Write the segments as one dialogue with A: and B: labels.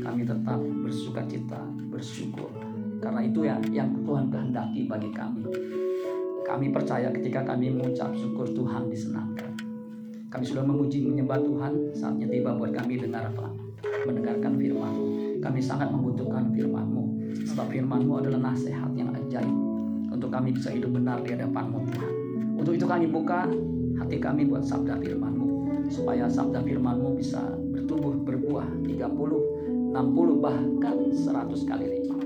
A: kami tetap bersuka cita, bersyukur. Karena itu yang, yang Tuhan kehendaki bagi kami. Kami percaya ketika kami mengucap syukur Tuhan disenangkan. Kami sudah memuji menyembah Tuhan, saatnya tiba buat kami dengar apa? Mendengarkan firman Kami sangat membutuhkan firman-Mu. Sebab firman-Mu adalah nasihat yang ajaib untuk kami bisa hidup benar di hadapan-Mu Tuhan. Untuk itu kami buka hati kami buat sabda firman-Mu supaya sabda firman-Mu bisa bertumbuh berbuah 30, 60 bahkan 100 kali lipat.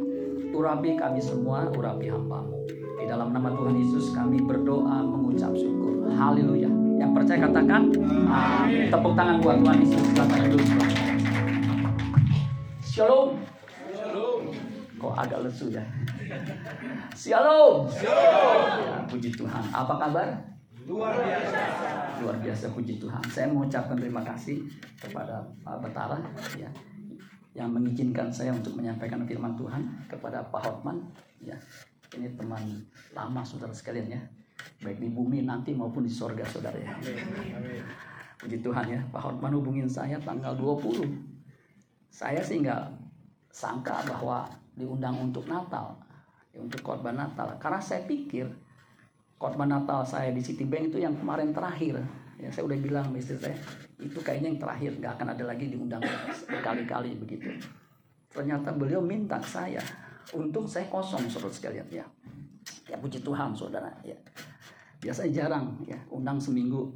A: Urapi kami semua, urapi hamba-Mu. Di dalam nama Tuhan Yesus kami berdoa mengucap syukur. Haleluya. Yang percaya katakan Amin. Tepuk tangan buat Tuhan Yesus. Shalom. Shalom. Kok agak lesu ya? Shalom. Shalom. Ya, puji Tuhan. Apa kabar?
B: Luar biasa.
A: Luar biasa puji Tuhan. Saya mengucapkan terima kasih kepada Pak Betara ya yang mengizinkan saya untuk menyampaikan firman Tuhan kepada Pak Hotman ya. Ini teman lama saudara sekalian ya. Baik di bumi nanti maupun di sorga saudara ya. Puji Tuhan ya. Pak Hotman hubungin saya tanggal 20. Saya sih nggak sangka bahwa diundang untuk Natal. Ya, untuk khotbah Natal. Karena saya pikir khotbah Natal saya di Citibank itu yang kemarin terakhir. Ya, saya udah bilang istri saya, itu kayaknya yang terakhir, nggak akan ada lagi diundang berkali-kali begitu. Ternyata beliau minta saya, untung saya kosong saudara sekalian ya. Ya puji Tuhan saudara ya. Biasanya jarang ya undang seminggu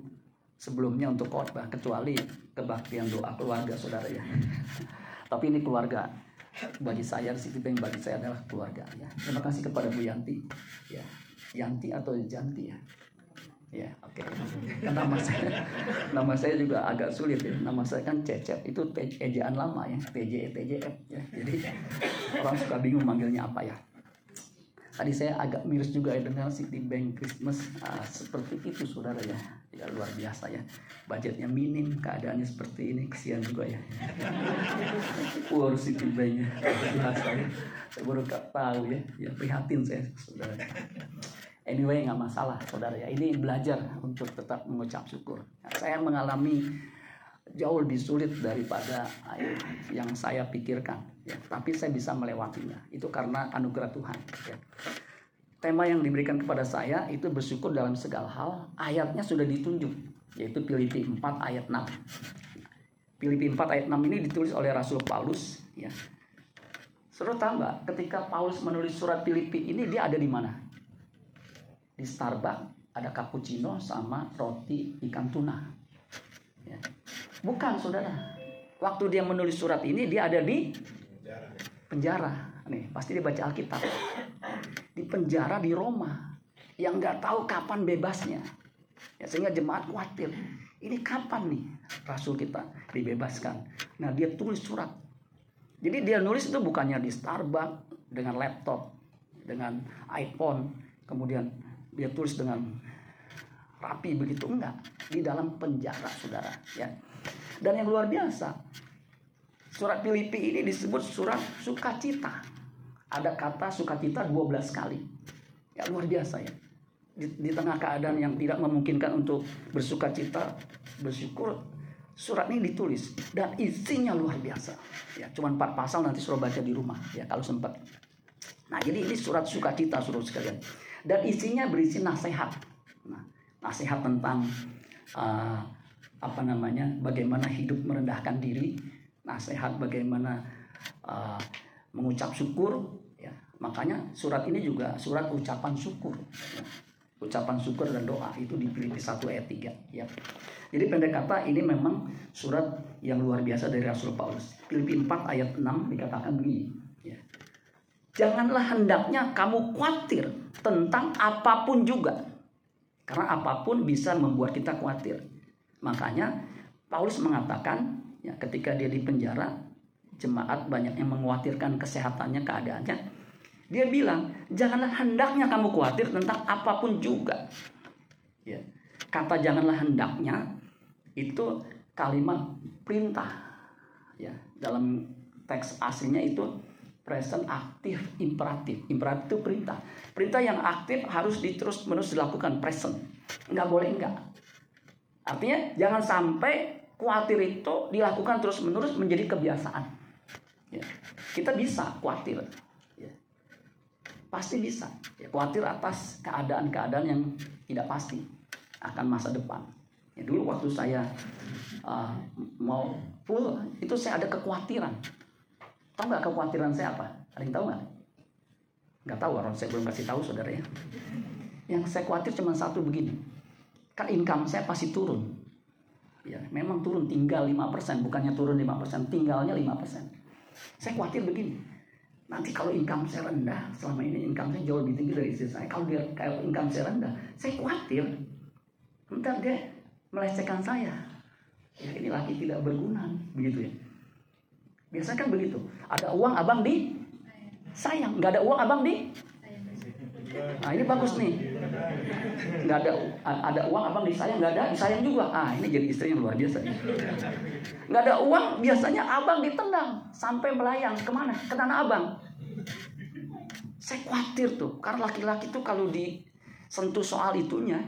A: sebelumnya untuk khotbah kecuali kebaktian doa keluarga saudara ya. Tapi ini keluarga bagi saya Citibank bagi saya adalah keluarga ya. Terima kasih kepada Bu Yanti ya. Yanti atau Janti ya? Ya, oke. Okay. Nama saya, nama saya juga agak sulit ya. Nama saya kan Cecep, itu ejaan lama ya, TJ, TJF ya. Jadi orang suka bingung manggilnya apa ya. Tadi saya agak miris juga ya dengan Citibank Christmas uh, seperti itu saudara ya. Ya luar biasa ya. Budgetnya minim, keadaannya seperti ini, kesian juga ya. Poor Citibank ya. Biasa ya. Saya baru tahu ya, ya prihatin saya saudara. Anyway nggak masalah saudara ya. Ini belajar untuk tetap mengucap syukur. Nah, saya mengalami jauh lebih sulit daripada yang saya pikirkan. Ya, tapi saya bisa melewatinya. Itu karena anugerah Tuhan. Ya. Tema yang diberikan kepada saya itu bersyukur dalam segala hal. Ayatnya sudah ditunjuk, yaitu Filipi 4 ayat 6. Filipi 4 ayat 6 ini ditulis oleh Rasul Paulus. Ya. Tahu nggak, ketika Paulus menulis surat Filipi ini dia ada di mana? Di Starbucks ada cappuccino sama roti ikan tuna. Ya. Bukan saudara. Waktu dia menulis surat ini dia ada di penjara. Nih pasti dia baca Alkitab. Di penjara di Roma. Yang nggak tahu kapan bebasnya. Ya, sehingga jemaat khawatir. Ini kapan nih Rasul kita dibebaskan. Nah dia tulis surat. Jadi dia nulis itu bukannya di Starbucks dengan laptop, dengan iPhone, kemudian dia tulis dengan rapi begitu. Enggak. Di dalam penjara saudara ya. Dan yang luar biasa surat Filipi ini disebut surat sukacita. Ada kata sukacita 12 kali. Ya luar biasa ya. Di, di tengah keadaan yang tidak memungkinkan untuk bersukacita bersyukur surat ini ditulis. Dan isinya luar biasa. Ya cuman empat pasal nanti suruh baca di rumah ya kalau sempat. Nah jadi ini surat sukacita suruh sekalian dan isinya berisi nasihat. Nah, nasihat tentang uh, apa namanya, bagaimana hidup merendahkan diri, nasihat bagaimana uh, mengucap syukur. Ya, makanya surat ini juga surat ucapan syukur. Ya. Ucapan syukur dan doa itu di 1 ayat 3 ya. Jadi pendek kata ini memang surat yang luar biasa dari Rasul Paulus. Filipi 4 ayat 6 dikatakan begini. Janganlah hendaknya kamu khawatir tentang apa pun juga. Karena apa pun bisa membuat kita khawatir. Makanya Paulus mengatakan ya ketika dia di penjara jemaat banyak yang mengkhawatirkan kesehatannya, keadaannya. Dia bilang, janganlah hendaknya kamu khawatir tentang apa pun juga. Ya. Kata janganlah hendaknya itu kalimat perintah. Ya, dalam teks aslinya itu present aktif imperatif. Imperatif itu perintah. Perintah yang aktif harus diterus menerus dilakukan present. Nggak boleh enggak artinya jangan sampai khawatir itu dilakukan terus menerus menjadi kebiasaan. Ya. kita bisa khawatir ya. pasti bisa. Ya, khawatir atas keadaan-keadaan yang tidak pasti akan masa depan. Ya, dulu waktu saya uh, mau full itu saya ada kekhawatiran tahu nggak kekhawatiran saya apa? Ada yang tahu nggak? Nggak tahu orang saya belum kasih tahu saudara ya. Yang saya khawatir cuma satu begini. Kan income saya pasti turun. Ya memang turun tinggal 5% bukannya turun 5% tinggalnya 5% saya khawatir begini nanti kalau income saya rendah selama ini income saya jauh lebih tinggi dari istri saya kalau dia kalau income saya rendah saya khawatir ntar dia melecehkan saya. Ya ini laki tidak berguna begitu ya biasanya kan begitu. Ada uang abang di sayang. Nggak ada uang abang di nah ini bagus nih. Nggak ada ada uang abang disayang nggak ada disayang juga. Ah ini jadi istri yang luar biasa nggak ada uang biasanya abang ditendang sampai melayang. Ke mana? Ke tanah abang. Saya khawatir tuh karena laki-laki tuh kalau disentuh soal itunya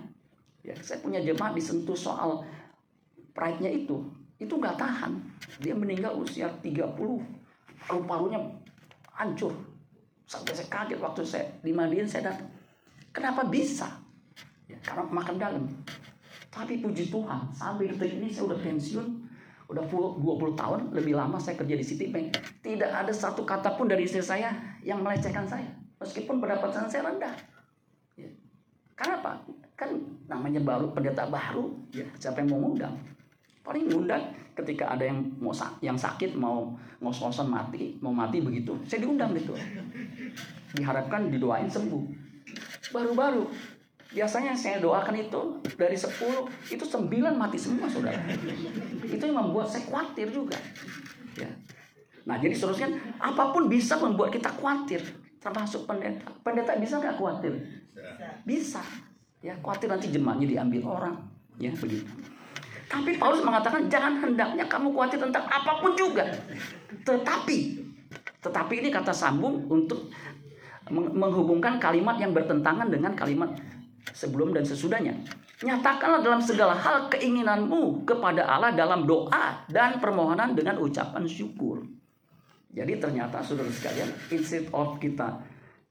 A: ya saya punya jemaat disentuh soal pride-nya itu itu nggak tahan. Dia meninggal usia 30 paru-parunya hancur. Sampai saya kaget waktu saya dimandiin saya datang kenapa bisa? Ya, karena makan dalam. Tapi puji Tuhan sampai detik ini saya udah pensiun udah 20 tahun lebih lama saya kerja di Citibank. Tidak ada satu kata pun dari istri saya yang melecehkan saya meskipun pendapatan saya rendah. Ya. karena apa? Kan namanya baru pendeta baru. Ya. Siapa yang mau ngundang paling ngundang ketika ada yang mau yang sakit mau ngos-ngosan mati mau mati begitu saya diundang gitu. Diharapkan didoain sembuh. Baru-baru biasanya saya doakan itu dari 10 itu 9 mati semua saudara. Itu yang membuat saya khawatir juga. Ya. Nah jadi seterusnya apa pun bisa membuat kita khawatir termasuk pendeta. Pendeta bisa nggak khawatir? Bisa. Ya khawatir nanti jemaatnya diambil orang. Ya begitu tapi Paulus mengatakan jangan hendaknya kamu khawatir tentang apa pun juga. Tetapi, tetapi ini kata sambung untuk menghubungkan kalimat yang bertentangan dengan kalimat sebelum dan sesudahnya. Nyatakanlah dalam segala hal keinginanmu kepada Allah dalam doa dan permohonan dengan ucapan syukur. Jadi ternyata saudara sekalian, instead of kita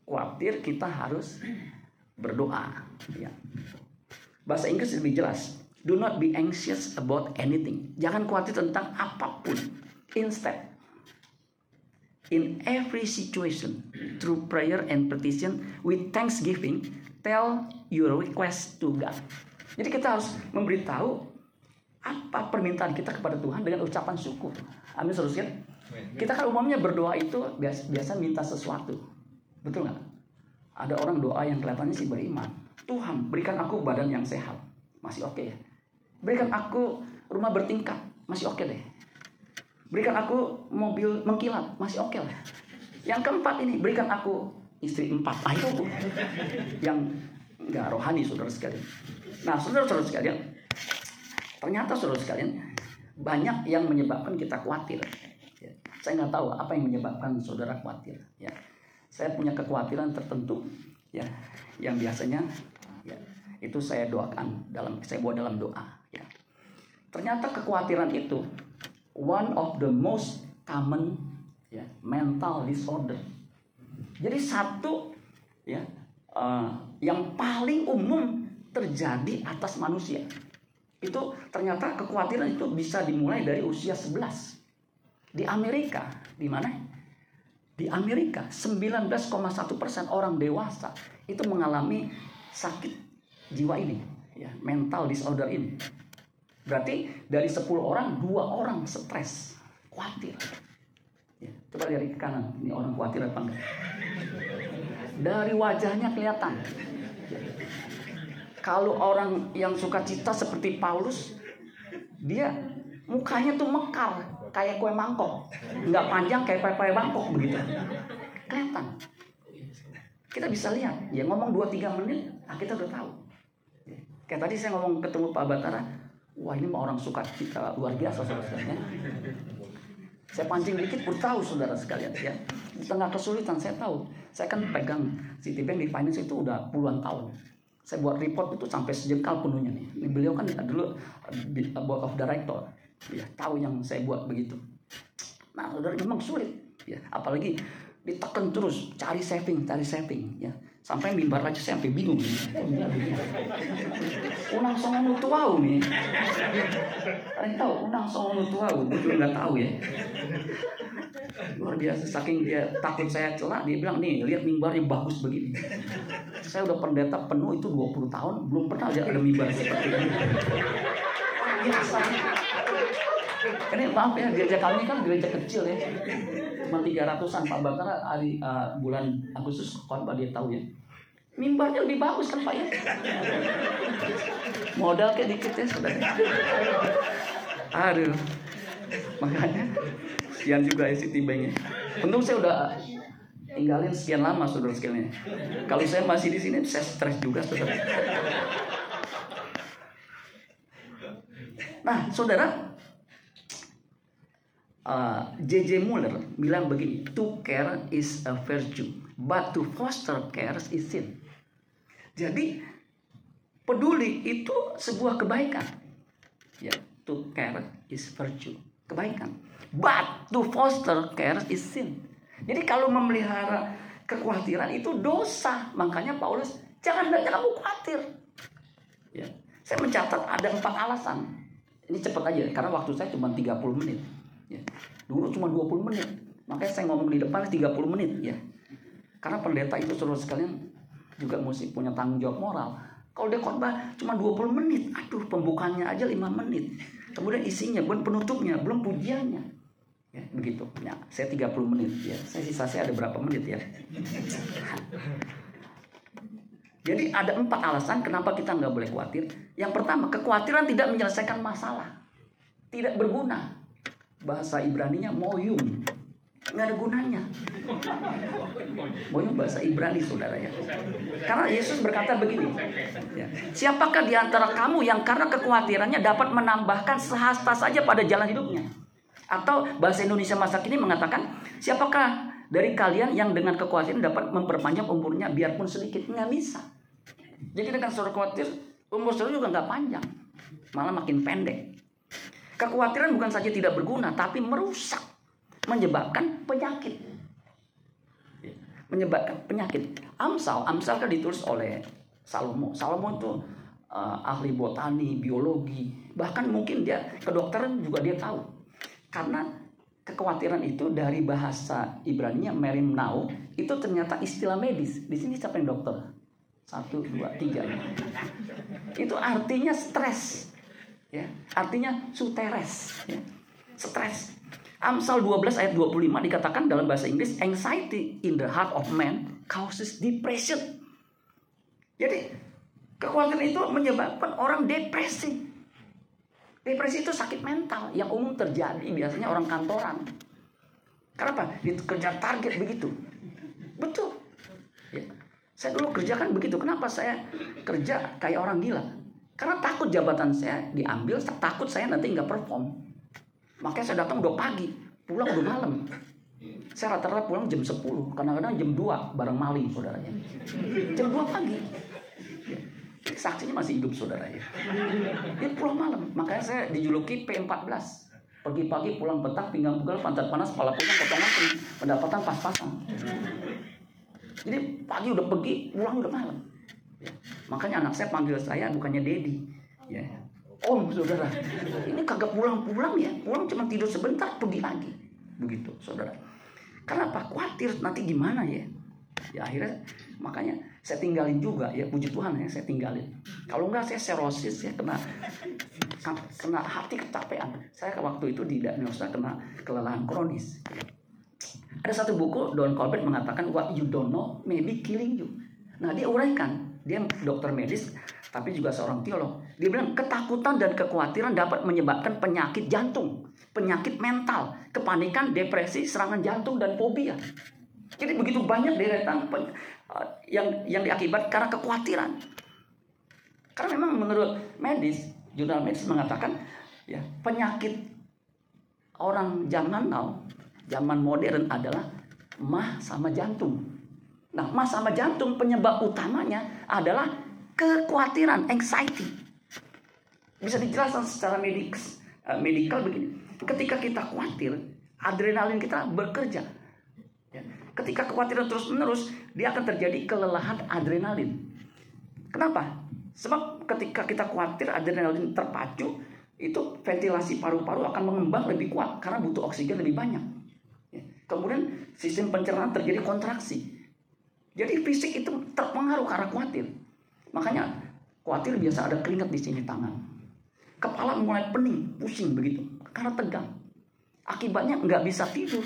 A: khawatir, kita harus berdoa. Ya. Bahasa Inggris lebih jelas. Do not be anxious about anything. Jangan khawatir tentang apa pun. Instead, in every situation, through prayer and petition, with thanksgiving, tell your request to God. Jadi kita harus memberitahu apa permintaan kita kepada Tuhan dengan ucapan syukur. Amin saudara Kita kan umumnya berdoa itu biasa, biasa minta sesuatu. Betul nggak? Ada orang doa yang kelihatannya sih beriman. Tuhan berikan aku badan yang sehat. Masih oke okay ya. Berikan aku rumah bertingkat, masih oke okay deh. Berikan aku mobil mengkilat, masih oke okay lah. Yang keempat ini, berikan aku istri empat. Ah itu yang nggak rohani saudara sekalian. Nah saudara-saudara sekalian, ternyata saudara sekalian banyak yang menyebabkan kita khawatir. Ya, saya nggak tahu apa yang menyebabkan saudara khawatir. Ya, saya punya kekhawatiran tertentu, ya, yang biasanya ya, itu saya doakan dalam saya buat dalam doa. Ternyata kekhawatiran itu one of the most common ya, mental disorder. Jadi satu ya uh, yang paling umum terjadi atas manusia. Itu ternyata kekhawatiran itu bisa dimulai dari usia 11. Di Amerika, di mana? Di Amerika 19,1% orang dewasa itu mengalami sakit jiwa ini, ya, mental disorder ini. Berarti dari 10 orang, dua orang stres, khawatir. Ya, coba ke kanan, ini orang khawatir apa enggak? Dari wajahnya kelihatan. Kalau orang yang suka cita seperti Paulus, dia mukanya tuh mekar, kayak kue mangkok. Nggak panjang kayak kue-kue mangkok begitu. Kelihatan. Kita bisa lihat, ya ngomong 2-3 menit, nah kita udah tahu. Kayak tadi saya ngomong ketemu Pak Batara, Wah ini mah orang suka cita luar biasa saudara Saya pancing dikit pun tahu saudara sekalian ya. Di tengah kesulitan saya tahu. Saya kan pegang Citibank di finance itu udah puluhan tahun. Saya buat report itu sampai sejengkal penuhnya nih. Beliau kan dulu uh, board of director. Ya, tahu yang saya buat begitu. Nah, saudara memang sulit. Ya, apalagi ditekan terus cari saving, cari saving ya. Sampai mimbar aja saya sampai bingung. Unang songo tuau nih. Kalian tahu unang songo tuau? Gue nggak tahu ya. Luar biasa saking dia takut saya celak dia bilang nih lihat mimbarnya bagus begini. Saya udah pendeta penuh itu 20 tahun belum pernah ada mimbar seperti ini. Biasa. Ini maaf ya gereja kami kan gereja kecil ya. Cuma tiga ratusan Pak Bakar hari uh, bulan Agustus khotbah dia tahu ya. Mimbarnya lebih bagus kan Pak ya? Modal kayak dikit ya saudara aduh. Makanya sekian juga ya Citibanknya untung saya udah tinggalin sekian lama saudara sekalian kalau saya masih di sini saya stres juga saudara. Nah saudara uh, J.J. Muller bilang begini, to care is a virtue, but to foster care is sin. Jadi peduli itu sebuah kebaikan. Ya, to care is virtue, kebaikan. But to foster care is sin. Jadi kalau memelihara kekhawatiran itu dosa. Makanya Paulus jangan jangan kamu khawatir. Ya. Saya mencatat ada empat alasan. Ini cepat aja karena waktu saya cuma 30 menit. Ya. Dulu cuma 20 menit. Makanya saya ngomong di depan 30 menit ya. Karena pendeta itu seluruh sekalian juga mesti punya tanggung jawab moral. Kalau dia khotbah cuma 20 menit, aduh pembukanya aja 5 menit. Kemudian isinya, belum penutupnya, belum pujiannya. Ya, begitu. Ya, saya 30 menit ya. Saya sisa saya ada berapa menit ya. Jadi ada empat alasan kenapa kita nggak boleh khawatir. Yang pertama, kekhawatiran tidak menyelesaikan masalah. Tidak berguna bahasa Ibrani-nya moyum nggak ada gunanya. Moyum bahasa Ibrani saudara ya. Karena Yesus berkata begini ya, siapakah di antara kamu yang karena kekhawatirannya dapat menambahkan sehasta saja pada jalan hidupnya? Atau bahasa Indonesia masa kini mengatakan siapakah dari kalian yang dengan kekhawatiran dapat memperpanjang umurnya biarpun sedikit? Nggak bisa. Jadi dengan saudara khawatir umur saudara juga nggak panjang. Malah makin pendek Kekhawatiran bukan saja tidak berguna, tapi merusak, menyebabkan penyakit. Ya, menyebabkan penyakit. Amsal, Amsal kan ditulis oleh Salomo. Salomo itu uh, ahli botani, biologi, bahkan mungkin dia kedokteran juga dia tahu. Karena kekhawatiran itu dari bahasa Ibrani-nya merimnau itu ternyata istilah medis. Di sini siapa yang dokter? Satu, dua, tiga. Itu artinya stres ya. Artinya suteres ya. stres. Amsal 12 ayat 25 dikatakan dalam bahasa Inggris anxiety in the heart of man causes depression. Jadi kekhawatiran itu menyebabkan orang depresi. Depresi itu sakit mental yang umum terjadi biasanya orang kantoran. Kenapa? Dikejar target begitu. Betul. Ya. saya dulu kerja kan begitu. Kenapa saya kerja kayak orang gila karena takut jabatan saya diambil, takut saya nanti nggak perform. Makanya saya datang udah pagi, pulang udah malam. Saya rata-rata pulang jam 10, kadang-kadang jam 2 bareng maling saudaranya. Jam 2 pagi. Saksinya masih hidup saudara ya. Dia pulang malam, makanya saya dijuluki P14. Pergi pagi pulang petang, pinggang pegal, pantat panas, kepala pusing, potongan, pendapatan pas-pasan. Jadi pagi udah pergi, pulang udah malam. Makanya anak saya panggil saya bukannya Dedi. Ya. Om saudara, ini kagak pulang-pulang ya, pulang cuma tidur sebentar pergi lagi, begitu saudara. Karena apa? Khawatir nanti gimana ya? Ya akhirnya makanya saya tinggalin juga ya puji Tuhan ya saya tinggalin. Kalau enggak saya serosis ya kena kena hati kecapean. Saya waktu itu di diagnosa kena kelelahan kronis. Ada satu buku Don Colbert mengatakan what you don't know maybe killing you. Nah dia uraikan dia dokter medis tapi juga seorang teolog. Dia bilang ketakutan dan kekhawatiran dapat menyebabkan penyakit jantung, penyakit mental, kepanikan, depresi, serangan jantung dan fobia. Jadi begitu banyak deretan uh, yang yang diakibat karena kekhawatiran. Karena memang menurut medis, jurnal medis mengatakan ya penyakit orang zaman now, zaman modern adalah mah sama jantung. Nah, mah sama jantung penyebab utamanya adalah kekhawatiran, anxiety. Bisa dijelaskan secara medik, uh, medikal begini. Ketika kita khawatir, adrenalin kita bekerja. Ya. Ketika kekhawatiran terus menerus, dia akan terjadi kelelahan adrenalin. Kenapa? Sebab ketika kita khawatir adrenalin terpacu, itu ventilasi paru-paru akan mengembang lebih kuat karena butuh oksigen lebih banyak. Ya. Kemudian sistem pencernaan terjadi kontraksi. Jadi fisik itu terpengaruh karena khawatir. Makanya khawatir biasa ada keringat di sini tangan. Kepala mulai pening, pusing begitu karena tegang. Akibatnya nggak bisa tidur.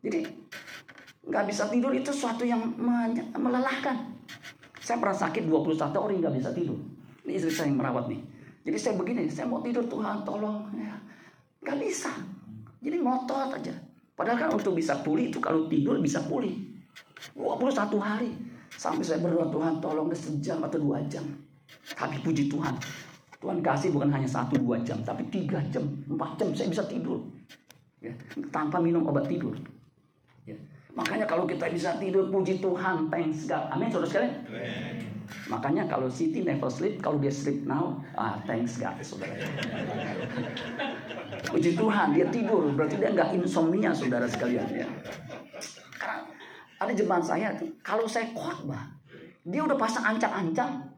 A: Jadi nggak bisa tidur itu suatu yang melelahkan. Saya pernah sakit 21 hari nggak bisa tidur. Ini istri saya yang merawat nih. Jadi saya begini, saya mau tidur Tuhan tolong. Ya. Gak bisa. Jadi ngotot aja. Padahal kan untuk bisa pulih itu kalau tidur bisa pulih. 21 hari. Sampai saya berdoa Tuhan tolong sejam atau dua jam. Tapi puji Tuhan. Tuhan kasih bukan hanya satu dua jam. Tapi tiga jam, empat jam saya bisa tidur. Ya. Tanpa minum obat tidur. Ya. Makanya kalau kita bisa tidur puji Tuhan. Thanks God. Amin saudara sekalian. Makanya kalau Siti never sleep, kalau dia sleep now, ah thanks God, saudara. Puji Tuhan, dia tidur, berarti dia nggak insomnia, saudara sekalian ya. Karena ada jemaat saya tuh, kalau saya khotbah, dia udah pasang ancang-ancang.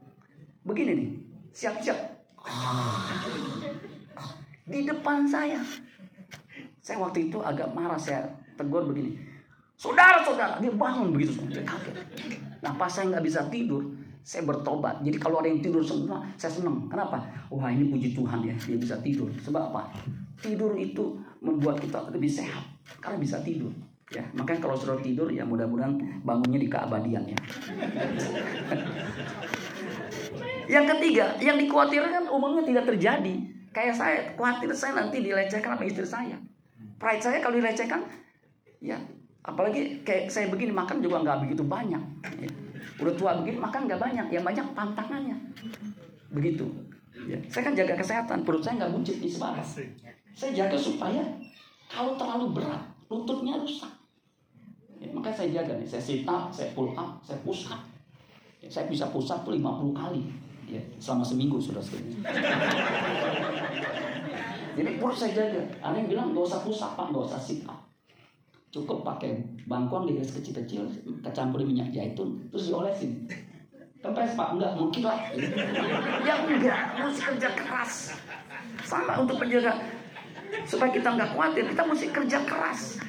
A: Begini nih, siap-siap. Di depan saya. Saya waktu itu agak marah, saya tegur begini. Saudara-saudara, dia bangun begitu. Saya kaget. Nah pas saya nggak bisa tidur, saya bertobat. Jadi kalau ada yang tidur semua, saya senang. Kenapa? Wah ini puji Tuhan ya, dia bisa tidur. Sebab apa? Tidur itu membuat kita lebih sehat. Karena bisa tidur. Ya, makanya kalau sudah tidur ya mudah-mudahan bangunnya di keabadian ya. yang ketiga, yang dikhawatirkan umumnya tidak terjadi. Kayak saya, khawatir saya nanti dilecehkan sama istri saya. Pride saya kalau dilecehkan, ya apalagi kayak saya begini makan juga nggak begitu banyak. Ya udah tua begini makan nggak banyak yang banyak pantangannya begitu ya. saya kan jaga kesehatan perut saya nggak buncit di sebarang saya jaga supaya kalau terlalu berat lututnya rusak ya, makanya saya jaga nih saya sit up saya pull up saya push up. Ya, saya bisa push up 50 kali ya selama seminggu sudah sekali jadi perut saya jaga. Ada yang bilang nggak usah push up nggak usah sit up. Cukup pakai bangkuang dihias kecil-kecil kecampur minyak zaitun terus diolesin. Kempes pak. Enggak mungkin lah. Ya enggak mesti kerja keras. Sama untuk penjaga supaya kita enggak khawatir kita mesti kerja keras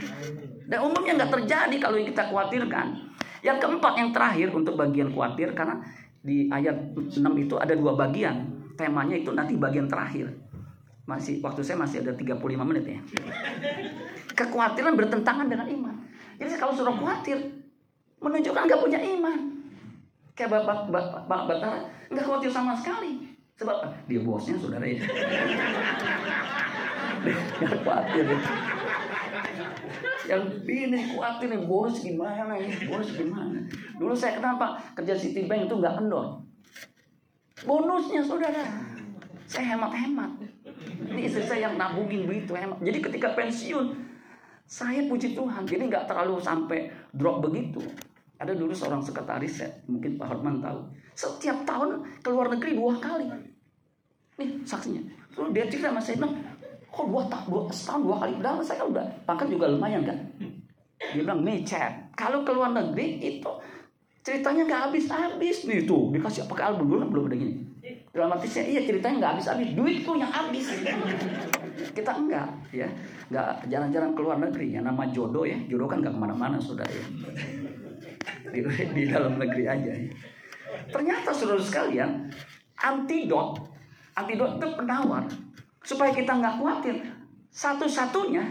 A: dan umumnya enggak terjadi kalau yang kita khawatirkan yang keempat yang terakhir untuk bagian khawatir karena di ayat 6 itu ada dua bagian temanya itu nanti bagian terakhir masih waktu saya masih ada 35 menit ya. Kekhawatiran bertentangan dengan iman. Jadi kalau sudah khawatir menunjukkan nggak punya iman. Kayak Bapak Bapak, Bapak Batara nggak khawatir sama sekali. Sebab dia bosnya saudara ya. Nggak khawatir. Ya. Yang ini khawatir nih bonus gimana ya, bonus gimana. Dulu saya kenapa kerja Citibank itu nggak kendor. Bonusnya saudara. Saya hemat-hemat. Ini istri saya yang nabungin begitu hemat. Jadi ketika pensiun, saya puji Tuhan. Jadi nggak terlalu sampai drop begitu. Ada dulu seorang sekretaris, ya, mungkin Pak Hotman tahu. Setiap tahun ke luar negeri dua kali. Nih saksinya. Terus dia cerita sama saya kok dua, dua setahun dua kali. Padahal saya kan udah pangkat juga lumayan kan. Dia bilang, chat, kalau ke luar negeri itu ceritanya nggak habis-habis. Nih tuh dikasih pakai album dulu belum ada gini. Dramatisnya iya ceritanya nggak habis-habis. Duitku yang habis. Kita enggak ya. Nggak jarang-jarang keluar negeri. Ya nama jodoh ya jodoh kan nggak ke mana-mana sudah ya. Di, di dalam negeri aja ya. ternyata saudara sekalian antidot antidot itu penawar supaya kita nggak khawatir satu-satunya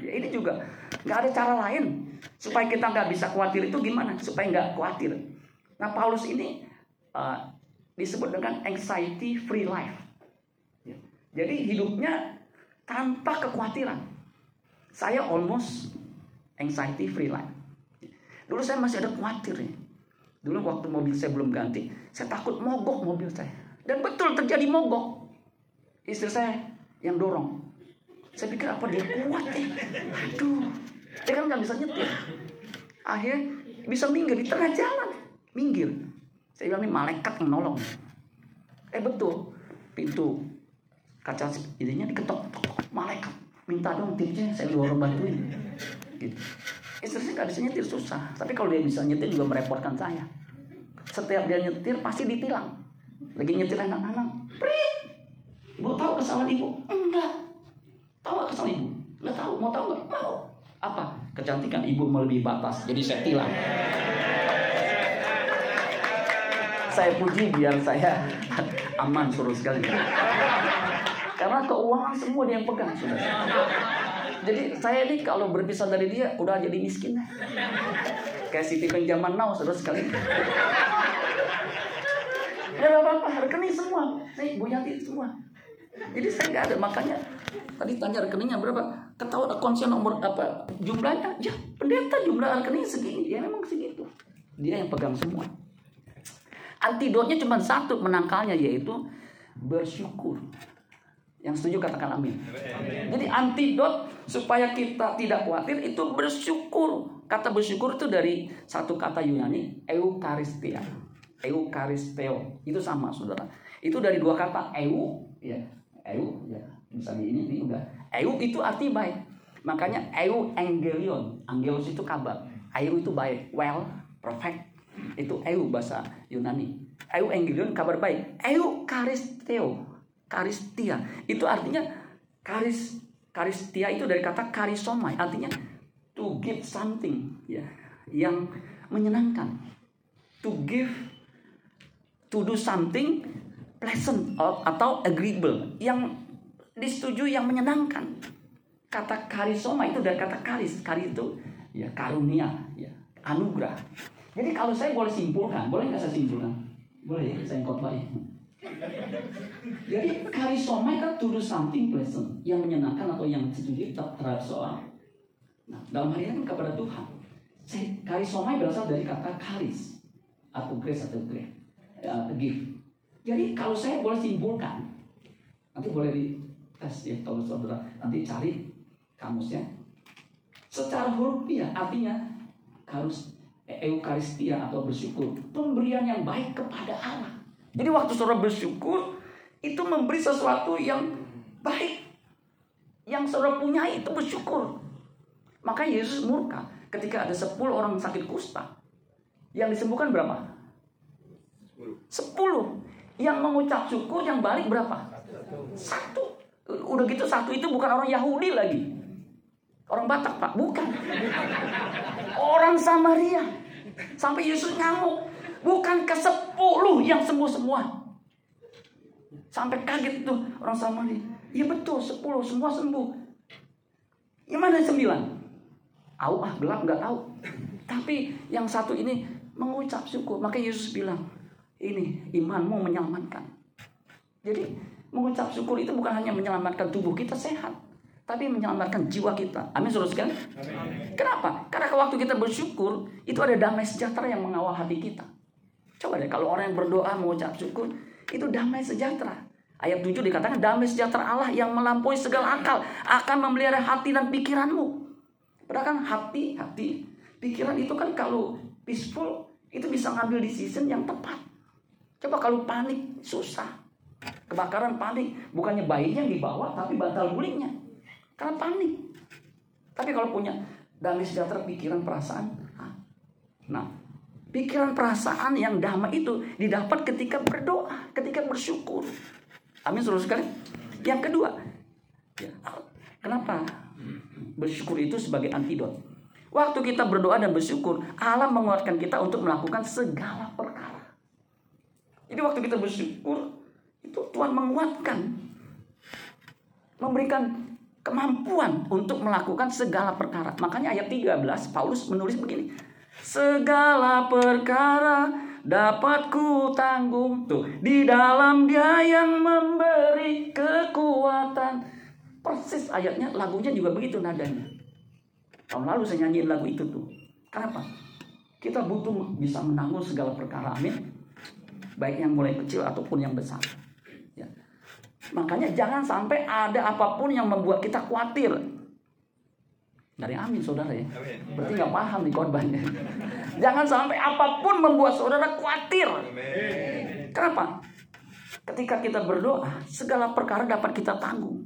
A: ya ini juga nggak ada cara lain supaya kita nggak bisa khawatir itu gimana supaya nggak khawatir nah Paulus ini uh, disebut dengan anxiety free life. Ya. Jadi hidupnya tanpa kekhawatiran. Saya almost anxiety free life. Dulu saya masih ada khawatir ya. Dulu waktu mobil saya belum ganti, saya takut mogok mobil saya. Dan betul terjadi mogok. Istri saya yang dorong. Saya pikir apa dia kuat ya? Aduh, dia kan nggak bisa nyetir. Akhirnya bisa minggir di tengah jalan, minggir. Saya bilang ini malaikat yang nolong. Eh betul, pintu kaca ininya diketok, malaikat minta dong tipsnya saya dorong bantuin. Gitu. Istri saya nggak bisa nyetir susah, tapi kalau dia bisa nyetir juga merepotkan saya. Setiap dia nyetir pasti ditilang. Lagi nyetir anak-anak, prit. Ibu tahu kesalahan ibu? Enggak. Tahu gak kesalahan ibu? Enggak tahu. Mau tahu nggak? Mau. Apa? Kecantikan ibu melebihi batas. Jadi saya tilang. saya puji biar saya aman suruh sekali. Karena keuangan semua dia yang pegang sudah. Jadi saya ini kalau berpisah dari dia udah jadi miskin. Kayak Siti pinjaman now saudara sekali. Ya apa-apa, rekening semua. Saya Ibu Yati semua. Jadi saya nggak ada makanya tadi tanya rekeningnya berapa? Ketahuan akunnya nomor apa jumlahnya? Ya pendeta jumlah rekening segini. Ya memang segitu. Dia yang pegang semua. Antidotnya cuma satu menangkalnya yaitu bersyukur. Yang setuju katakan amin. Jadi antidot supaya kita tidak khawatir itu bersyukur. Kata bersyukur itu dari satu kata Yunani eukaristia. Eukaristeo itu sama saudara. Itu dari dua kata eu ya eu ya misalnya ini ini udah eu itu arti baik. Makanya eu angelion. Angelos itu kabar. Eu itu baik, well, perfect. Itu eu bahasa Yunani. Eu angelion kabar baik. Eu karisteo karistia itu artinya karis karistia itu dari kata karisomai artinya to give something ya yang menyenangkan to give to do something pleasant atau agreeable yang disetujui yang menyenangkan kata karisoma itu dari kata karis karis itu ya karunia ya anugerah jadi kalau saya boleh simpulkan boleh nggak saya simpulkan boleh ya saya khotbah ya jadi karisoma kan to something pleasant yang menyenangkan atau yang disetujui terhadap seorang. Nah, dalam hal ini kan kepada Tuhan. Karisoma berasal dari kata karis atau grace atau grace, uh, gift. Jadi kalau saya boleh simpulkan, nanti boleh di tes ya kalau saudara nanti cari kamusnya. Secara hurufiah artinya harus eukaristia atau bersyukur, pemberian yang baik kepada Allah. Jadi waktu saudara bersyukur, itu memberi sesuatu yang baik. Yang saudara punya itu bersyukur. Maka Yesus murka ketika ada 10 orang sakit kusta. Yang disembuhkan berapa? 10. Yang mengucap syukur yang balik berapa? Satu. Udah gitu satu itu bukan orang Yahudi lagi. Orang Batak pak, bukan. Orang Samaria. Sampai Yesus ngamuk. Bukan ke sepuluh yang sembuh semua. Sampai kaget tuh orang Samaria. Iya betul, sepuluh semua sembuh. Yang mana sembilan? Tahu ah gelap nggak tahu. Tapi yang satu ini mengucap syukur. Maka Yesus bilang, ini imanmu menyelamatkan. Jadi mengucap syukur itu bukan hanya menyelamatkan tubuh kita sehat, tapi menyelamatkan jiwa kita. Amin, saudara sekalian. Kenapa? Karena waktu kita bersyukur, itu ada damai sejahtera yang mengawal hati kita. Coba deh, kalau orang yang berdoa mengucap syukur, itu damai sejahtera. Ayat 7 dikatakan damai sejahtera Allah yang melampaui segala akal akan memelihara hati dan pikiranmu. Padahal kan hati, hati, pikiran itu kan kalau peaceful itu bisa ngambil decision yang tepat. Coba kalau panik susah. Kebakaran panik, bukannya bayinya yang dibawa tapi bantal gulingnya. Karena panik. Tapi kalau punya damai sejahtera pikiran perasaan, nah pikiran perasaan yang damai itu didapat ketika berdoa, ketika bersyukur. Amin saudara sekali. Yang kedua, ya, kenapa bersyukur itu sebagai antidot? Waktu kita berdoa dan bersyukur, Allah menguatkan kita untuk melakukan segala perkara. Jadi waktu kita bersyukur, itu Tuhan menguatkan, memberikan kemampuan untuk melakukan segala perkara. Makanya ayat 13 Paulus menulis begini. Segala perkara dapat ku tanggung tuh di dalam dia yang memberi kekuatan. Persis ayatnya lagunya juga begitu nadanya. Tahun lalu saya nyanyiin lagu itu tuh. Kenapa? Kita butuh bisa menanggung segala perkara amin baik yang mulai kecil ataupun yang besar ya Makanya jangan sampai ada apa pun yang membuat kita khawatir. Dari amin saudara ya. Berarti nggak paham nih korbannya. Jangan sampai apa pun membuat saudara khawatir. Kenapa? Ketika kita berdoa, segala perkara dapat kita tanggung.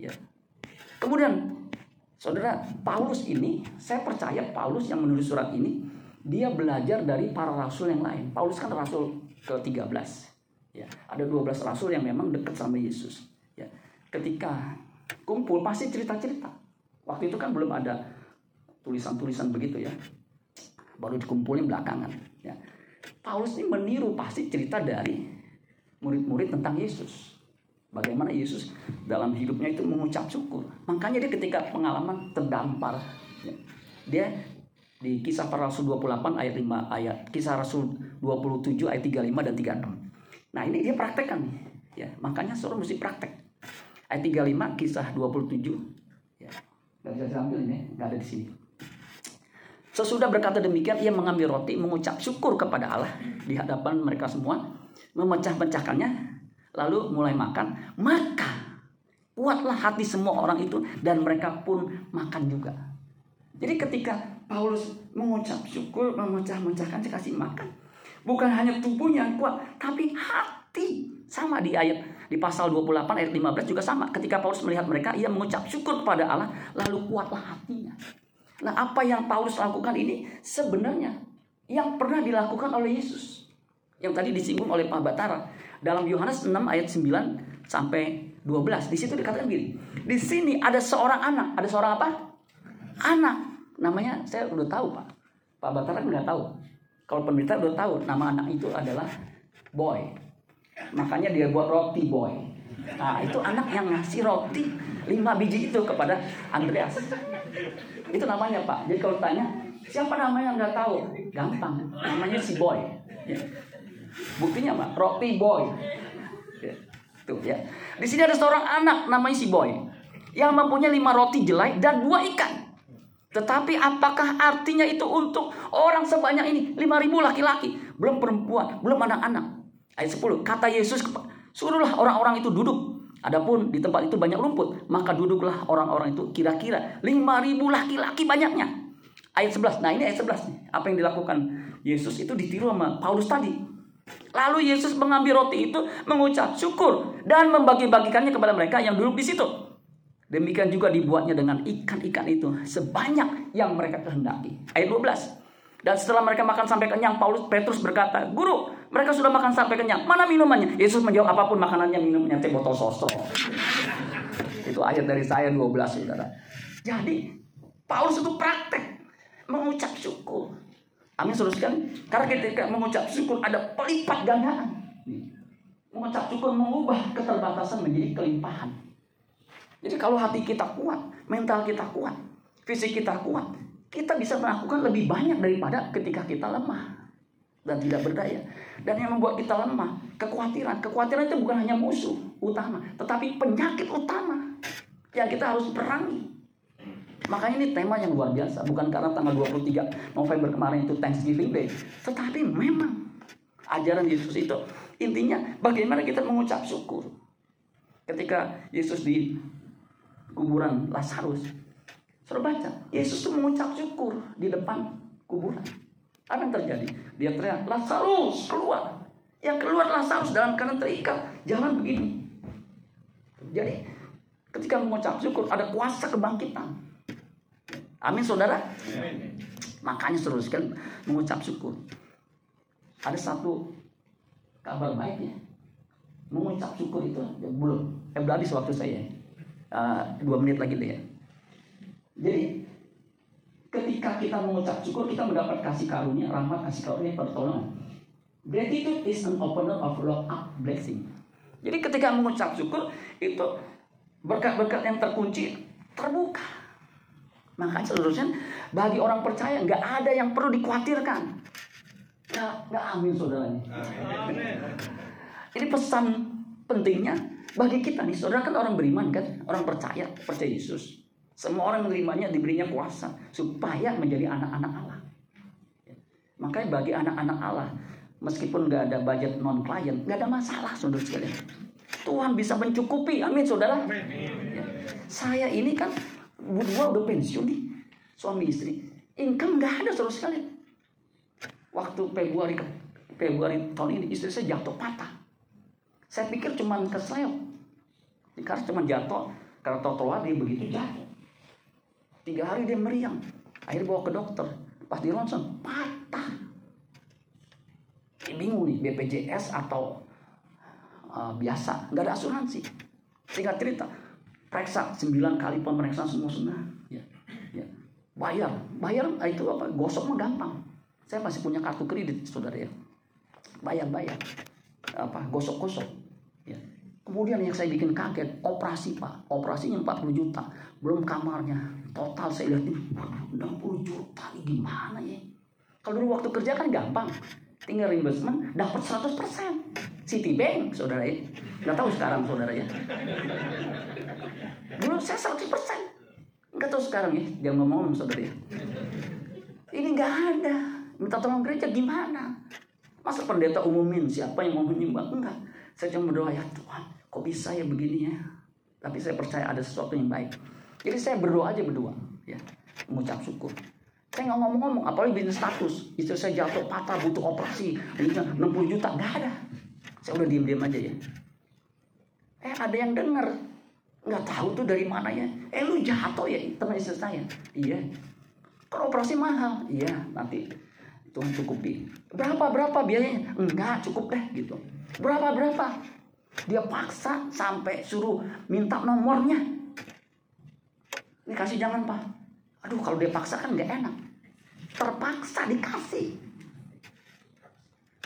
A: Ya. Kemudian, saudara Paulus ini, saya percaya Paulus yang menulis surat ini, dia belajar dari para rasul yang lain. Paulus kan rasul ke-13. Ya, ada 12 rasul yang memang dekat sama Yesus. Ya, ketika kumpul pasti cerita-cerita. Waktu itu kan belum ada tulisan-tulisan begitu ya. Baru dikumpulin belakangan. Ya. Paulus ini meniru pasti cerita dari murid-murid tentang Yesus. Bagaimana Yesus dalam hidupnya itu mengucap syukur. Makanya dia ketika pengalaman terdampar. Ya, dia di kisah para rasul 28 ayat 5 ayat kisah rasul 27 ayat 35 dan 36 Nah ini dia praktekkan nih. Ya, makanya suruh mesti praktek. Ayat 35 kisah 27. Ya, gak bisa diambil ini, gak ada di sini. Sesudah berkata demikian, ia mengambil roti, mengucap syukur kepada Allah di hadapan mereka semua, memecah-pecahkannya, lalu mulai makan. Maka kuatlah hati semua orang itu dan mereka pun makan juga. Jadi ketika Paulus mengucap syukur, memecah-pecahkan, kasih makan. Bukan hanya tubuhnya yang kuat, tapi hati. Sama di ayat di pasal 28 ayat 15 juga sama. Ketika Paulus melihat mereka, ia mengucap syukur kepada Allah, lalu kuatlah hatinya. Nah, apa yang Paulus lakukan ini sebenarnya yang pernah dilakukan oleh Yesus. Yang tadi disinggung oleh Pak Batara. Dalam Yohanes 6 ayat 9 sampai 12. Di situ dikatakan gini. Di sini ada seorang anak. Ada seorang apa? Anak. Namanya saya udah tahu Pak. Pak Batara nggak tahu. Kalau pemerintah udah tahu nama anak itu adalah boy. Makanya dia buat roti boy. Nah itu anak yang ngasih roti lima biji itu kepada Andreas. Itu namanya Pak. Jadi kalau tanya siapa namanya nggak tahu, gampang. Namanya si boy. Ya. Buktinya Pak, roti boy. Ya. Tuh ya. Di sini ada seorang anak namanya si boy yang mempunyai lima roti jelai dan dua ikan. Tetapi apakah artinya itu untuk orang sebanyak ini? 5000 laki-laki. Belum perempuan, belum anak-anak. Ayat 10. Kata Yesus, suruhlah orang-orang itu duduk. Adapun di tempat itu banyak rumput. Maka duduklah orang-orang itu kira-kira 5000 laki-laki banyaknya. Ayat 11. Nah ini ayat 11 nih. Apa yang dilakukan Yesus itu ditiru sama Paulus tadi. Lalu Yesus mengambil roti itu, mengucap syukur dan membagi-bagikannya kepada mereka yang duduk di situ. Demikian juga dibuatnya dengan ikan-ikan itu sebanyak yang mereka kehendaki. Ayat 12. Dan setelah mereka makan sampai kenyang, Paulus Petrus berkata, Guru, mereka sudah makan sampai kenyang. Mana minumannya? Yesus menjawab, apa pun makanannya, minumnya, teh botol sosro. itu ayat dari saya 12, saudara. Jadi, Paulus itu praktek. Mengucap syukur. Amin, saudara sekali. Karena ketika mengucap syukur, ada pelipat gandaan. Mengucap syukur mengubah keterbatasan menjadi kelimpahan. Jadi kalau hati kita kuat, mental kita kuat, fisik kita kuat, kita bisa melakukan lebih banyak daripada ketika kita lemah dan tidak berdaya. Dan yang membuat kita lemah, kekhawatiran. Kekhawatiran itu bukan hanya musuh utama, tetapi penyakit utama yang kita harus perangi. Makanya ini tema yang luar biasa, bukan karena tanggal 23 November kemarin itu Thanksgiving Day, tetapi memang ajaran Yesus itu intinya bagaimana kita mengucap syukur. Ketika Yesus di kuburan Lazarus. Suruh baca, Yesus itu mengucap syukur di depan kuburan. Apa yang terjadi? Dia teriak, Lazarus keluar. Yang keluar Lazarus dalam keadaan terikat, jalan begini. Jadi ketika mengucap syukur ada kuasa kebangkitan. Amin saudara. Amin. Makanya teruskan mengucap syukur. Ada satu kabar baik ya. Mengucap syukur itu ya, belum. Eh, habis waktu saya uh, dua menit lagi deh ya. Jadi ketika kita mengucap syukur kita mendapat kasih karunia, rahmat, kasih karunia, pertolongan. Gratitude is an opener of lock up blessing. Jadi ketika mengucap syukur itu berkat-berkat yang terkunci terbuka. Makanya seluruhnya bagi orang percaya nggak ada yang perlu dikhawatirkan. Nggak, nggak amin saudaranya. Amin. Jadi pesan pentingnya bagi kita nih, saudara kan orang beriman kan, orang percaya, percaya Yesus. Semua orang menerimanya diberinya kuasa supaya menjadi anak-anak Allah. Ya. Makanya bagi anak-anak Allah, meskipun nggak ada budget non klien, nggak ada masalah saudara sekalian. Tuhan bisa mencukupi. Amin, saudara. Ya. Saya ini kan berdua udah pensiun nih, suami istri. Income nggak ada sama sekali. Waktu Februari Februari tahun ini istri saya jatuh patah. Saya pikir cuma kesleo. Karena cuma jatuh karena trotoar dia begitu jatuh. Tiga hari dia meriang. Akhirnya bawa ke dokter. Pas di ronsen patah. Dia bingung nih BPJS atau uh, biasa. Nggak ada asuransi. Singkat cerita. Periksa 9 kali pemeriksaan semua semua. Ya, ya. Bayar. Bayar ah, itu apa? Gosok mah gampang. Saya masih punya kartu kredit saudara ya. Bayar-bayar. Apa? Gosok-gosok. Ya. Kemudian yang saya bikin kaget, operasi pak, operasinya 40 juta, belum kamarnya, total saya lihat ini, 60 juta, gimana ya? Kalau dulu waktu kerja kan gampang, tinggal reimbursement, dapat 100%. Citibank, saudara ya. Nggak tahu sekarang saudara ya. Dulu saya 100%. Nggak tahu sekarang ya, dia ngomong saudara ya. Ini nggak ada. Minta tolong gereja gimana? Masa pendeta umumin siapa yang mau menyumbang? Enggak. Saya cuma berdoa ya Tuhan, kok bisa ya begini ya? Tapi saya percaya ada sesuatu yang baik. Jadi saya berdoa aja berdua, ya, mengucap syukur. Saya nggak ngomong-ngomong, apalagi bisnis status. Istri saya jatuh patah, butuh operasi, 60 juta, nggak ada. Saya udah diem-diem aja ya. Eh ada yang denger, nggak tahu tuh dari mana ya. Eh lu jatuh ya teman istri saya. Iya. Kalau operasi mahal, iya nanti Tuhan cukupi. Berapa berapa biayanya? Enggak cukup deh gitu. Berapa berapa? Dia paksa sampai suruh minta nomornya. Ini kasih jangan pak. Aduh kalau dia paksa kan nggak enak. Terpaksa dikasih.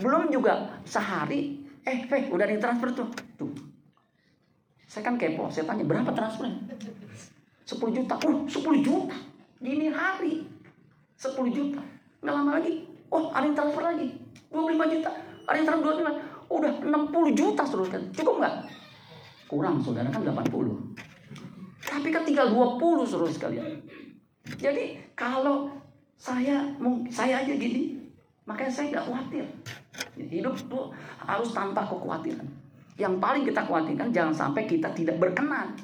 A: Belum juga sehari. Eh, Fe, udah ditransfer tuh. Tuh. Saya kan kepo, saya tanya berapa transfernya? 10 juta. Oh, 10 juta. Dini hari. 10 juta. Nggak lama lagi. Oh, ada yang transfer lagi. 25 juta. Ada yang transfer 25 udah 60 juta saudara cukup nggak? Kurang saudara kan 80 tapi kan tinggal 20 saudara sekalian. Jadi kalau saya saya aja gini makanya saya nggak khawatir. Hidup tuh harus tanpa kekhawatiran. Yang paling kita khawatirkan jangan sampai kita tidak berkenan.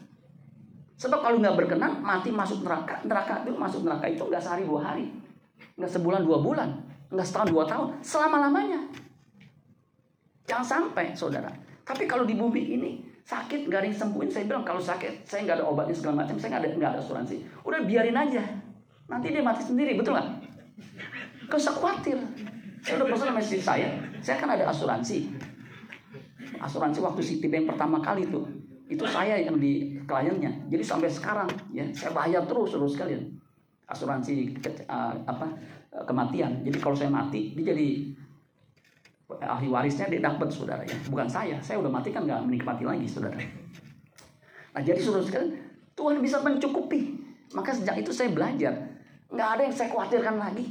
A: Sebab kalau nggak berkenan mati masuk neraka. Neraka itu masuk neraka itu nggak sehari dua hari. Nggak sebulan dua bulan nggak setahun dua tahun selama lamanya Jangan sampai, saudara. Tapi kalau di bumi ini sakit yang sembuhin, saya bilang kalau sakit saya nggak ada obatnya segala macam, saya nggak ada nggak ada asuransi. Udah biarin aja, nanti dia mati sendiri, betul nggak? Gak usah khawatir. Saya udah pesan sama istri saya, saya kan ada asuransi. Asuransi waktu Citibank pertama kali tuh, itu saya yang di kliennya. Jadi sampai sekarang ya saya bayar terus terus sekalian asuransi uh, apa kematian. Jadi kalau saya mati, dia jadi ahli warisnya dia dapat saudara ya. Bukan saya. Saya udah mati kan nggak menikmati lagi saudara. Nah jadi saudara sekalian Tuhan bisa mencukupi. Maka sejak itu saya belajar. Nggak ada yang saya khawatirkan lagi.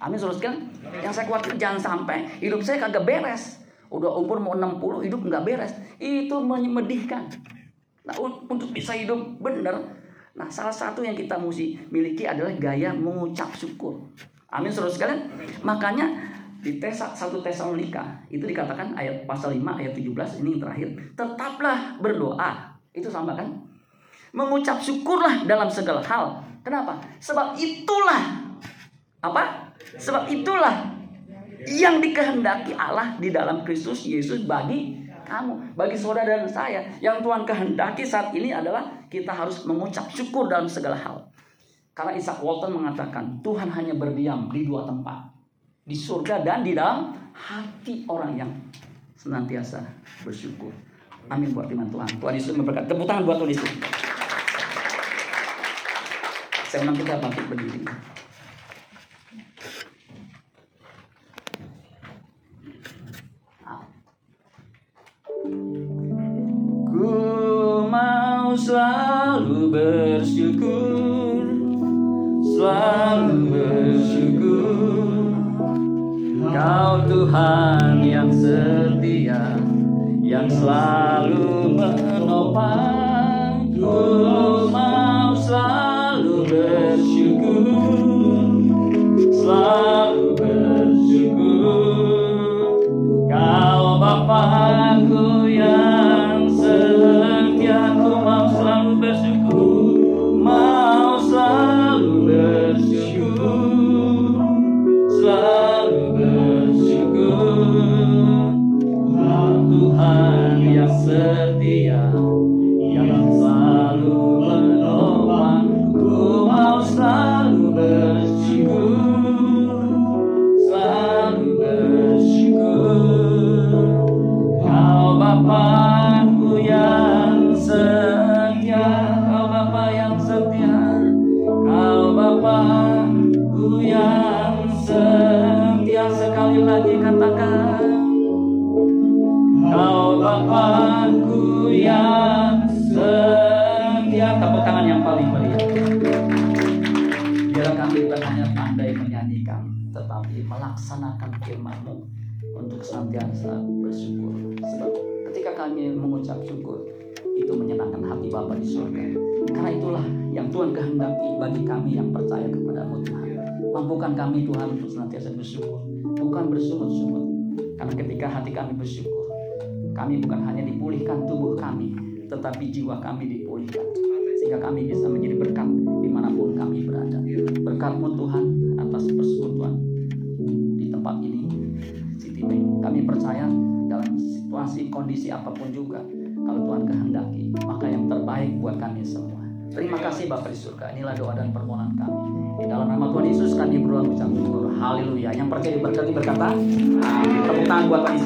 A: Amin saudara sekalian. Yang saya khawatir jangan sampai hidup saya kagak beres. Udah umur mau 60 hidup nggak beres. Itu menyedihkan nah untuk bisa hidup benar nah salah satu yang kita mesti miliki adalah gaya mengucap syukur amin saudara sekalian. Makanya di tes satu Tesalonika itu dikatakan ayat pasal 5 ayat 17 ini yang terakhir. Tetaplah berdoa. Itu sama kan? Mengucap syukurlah dalam segala hal. Kenapa? Sebab itulah apa? Sebab itulah yang dikehendaki Allah di dalam Kristus Yesus bagi kamu bagi saudara dan saya. Yang Tuhan kehendaki saat ini adalah kita harus mengucap syukur dalam segala hal karena Isaac Walton mengatakan Tuhan hanya berdiam di dua tempat di surga dan di dalam hati orang yang senantiasa bersyukur. Amin buat firman Tuhan. Tuhan Yesus memberkati. Tepuk tangan buat Tuhan Yesus. Saya undang kita bangkit berdiri. Ku mau selalu selalu bersyukur. Kau Tuhan yang setia Yang selalu senantiasa bersyukur. Sebab ketika kami mengucap syukur, itu menyenangkan hati Bapa di surga. Karena itulah yang Tuhan kehendaki bagi kami yang percaya kepada-Mu Tuhan. Mampukan kami Tuhan untuk senantiasa bersyukur, bukan bersungut-sungut. Karena ketika hati kami bersyukur, kami bukan hanya dipulihkan tubuh kami, tetapi jiwa kami dipulihkan. Sehingga kami bisa menjadi berkat di mana pun kami berada. Berkat-Mu Tuhan atas persekutuan di tempat ini, Bank. Kami percaya dalam situasi kondisi apa pun juga, kalau Tuhan kehendaki, maka yang terbaik buat kami semua. Terima kasih Bapak di surga. Inilah doa dan permohonan kami. Di dalam nama Tuhan Yesus kami berdoa ucap syukur. Haleluya. Yang percaya diberkati berkata, Amin. Tepuk tangan buat Yesus.